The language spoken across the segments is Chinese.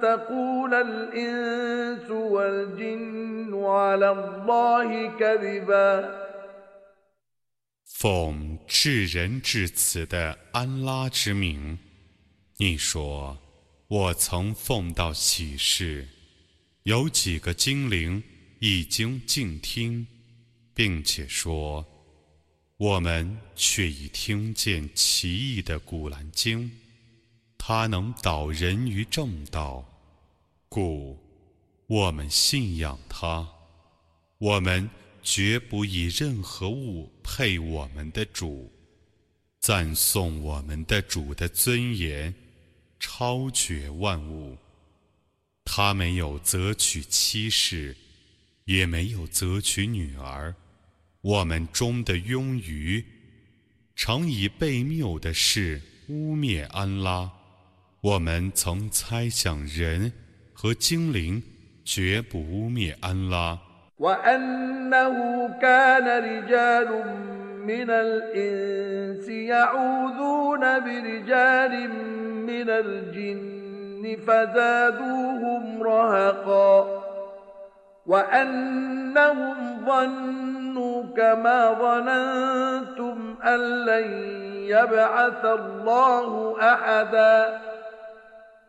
تقول الإنس والجن على الله كذبا 奉至仁至慈的安拉之名，你说：我曾奉到启示，有几个精灵已经静听，并且说：我们却已听见奇异的古兰经， 它能导人于正道，故我们信仰它。我们。绝不以任何物配我们的主，赞颂我们的主的尊严，超绝万物。他没有择取妻室，也没有择取女儿。我们中的庸愚，常以被谬的事污蔑安拉。我们曾猜想人和精灵绝不污蔑安拉。وأنه كان رجال من الإنس يعوذون برجال من الجن فزادوهم رهقا وأنهم ظنوا كما ظننتم أن لن يبعث الله أحدا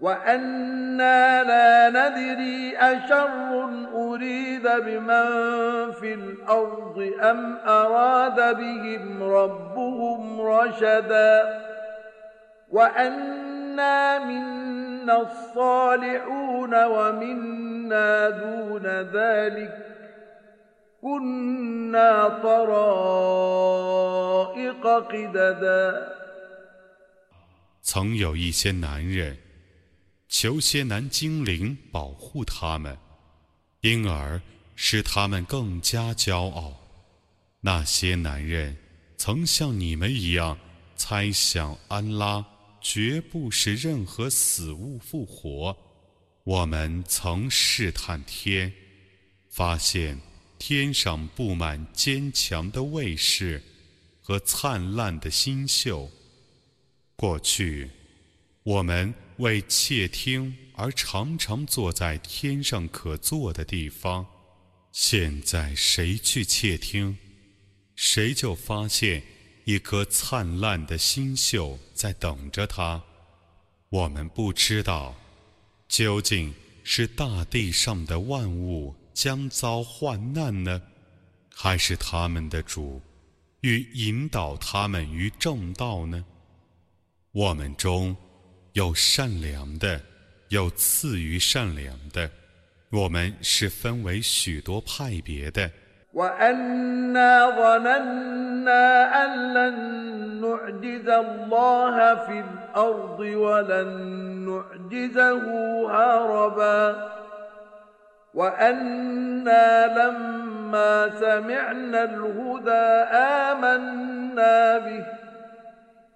وأنا لا ندري أشر أريد بمن في الأرض أم أراد بهم ربهم رشدا وأنا منا الصالحون ومنا دون ذلك كنا طرائق قددا 曾有一些男人 求些男精灵保护他们，因而使他们更加骄傲。那些男人曾像你们一样猜想安拉绝不使任何死物复活。我们曾试探天，发现天上布满坚强的卫士和灿烂的星宿。过去，我们。为窃听而常常坐在天上可坐的地方，现在谁去窃听，谁就发现一颗灿烂的星宿在等着他。我们不知道，究竟是大地上的万物将遭患难呢，还是他们的主欲引导他们于正道呢？我们中。有善良的，有次于善良的，我们是分为许多派别的。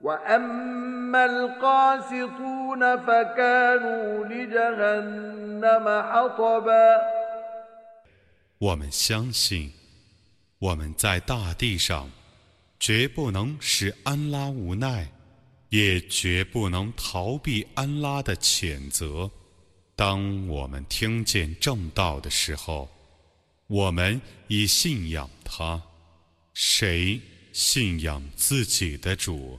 وأما القاسطون فكانوا لجهنم حطبا 我们相信，我们在大地上绝不能使安拉无奈，也绝不能逃避安拉的谴责。当我们听见正道的时候，我们已信仰他。谁信仰自己的主，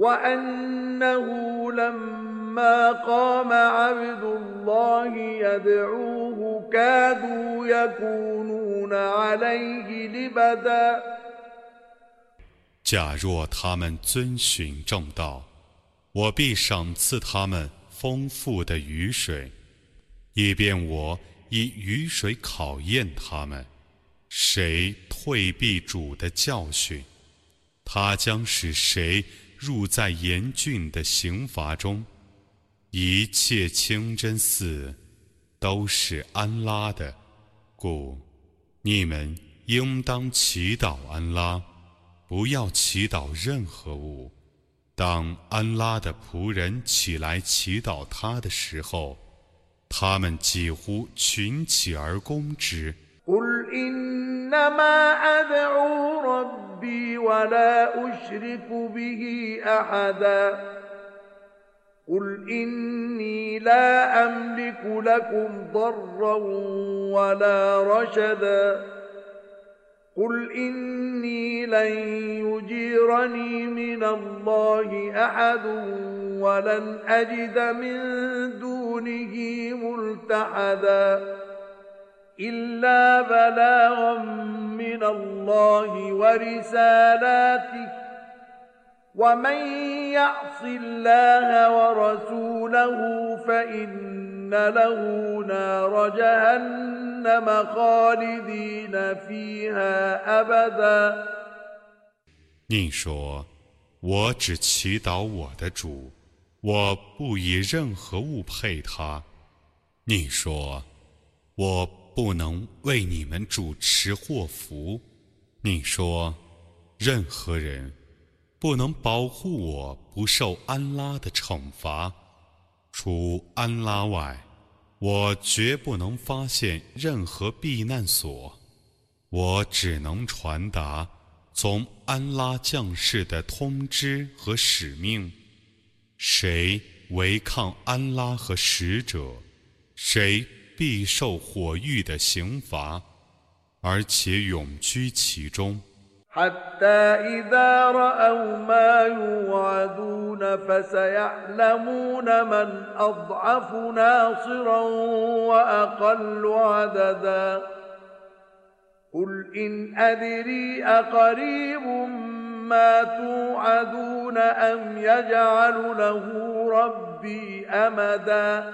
وانه لما قام عبد الله يدعوه كادوا يكونون 假若他们遵循正道，我必赏赐他们丰富的雨水，以便我以雨水考验他们。谁退避主的教训，他将使谁 入在严峻的刑罚中。一切清真寺都是安拉的，故。你们应当祈祷安拉，不要祈祷任何物。当安拉的仆人起来祈祷他的时候，他们几乎群起而攻之。إني لا أملك لكم ضرا ولا رشدا. قل إني لن يجيرني من الله أحد ولن أجد من دونه ملتحدا. إلا بلاغا من الله ورسالاته ومن يعص الله ورسوله فإن له نار جهنم خالدين فيها أبدا 你说：“我只祈祷我的主，我不以任何物配他。”你说：“我 不能为你们主持祸福。”你说：“任何人。”不能保护我不受安拉的惩罚，除安拉外，我绝不能发现任何避难所。我只能传达从安拉降世的通知和使命。谁违抗安拉和使者，谁必受火狱的刑罚，而且永居其中。حتى إذا رأوا ما يوعدون فسيعلمون من أضعف ناصرا وأقل عددا قل إن أدري أقريب ما توعدون أم يجعل له ربي أمدا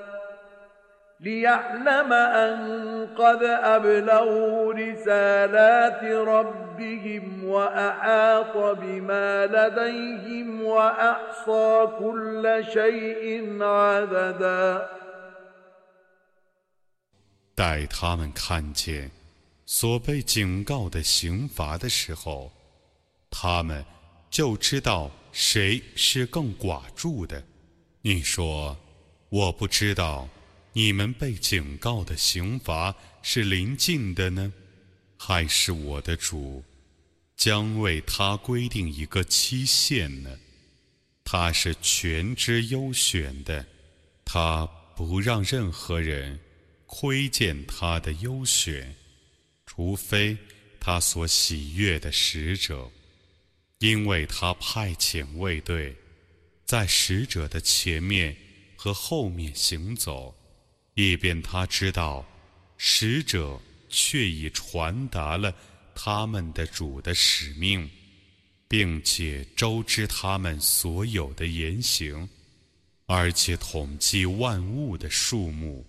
ليعلم أن قد أبلغوا رسالات ربهم وأحاط بما لديهم وأحصى كل شيء عددا 待他们看见所被警告的刑罚的时候，他们就知道谁是更寡助的。你说，我不知道。 你们被警告的刑罚是临近的呢，还是我的主将为他规定一个期限呢？他是全知优选的，他不让任何人窥见他的优选，除非他所喜悦的使者，因为他派遣卫队在使者的前面和后面行走。以便他知道，使者却已传达了他们的主的使命，并且周知他们所有的言行，而且统计万物的数目。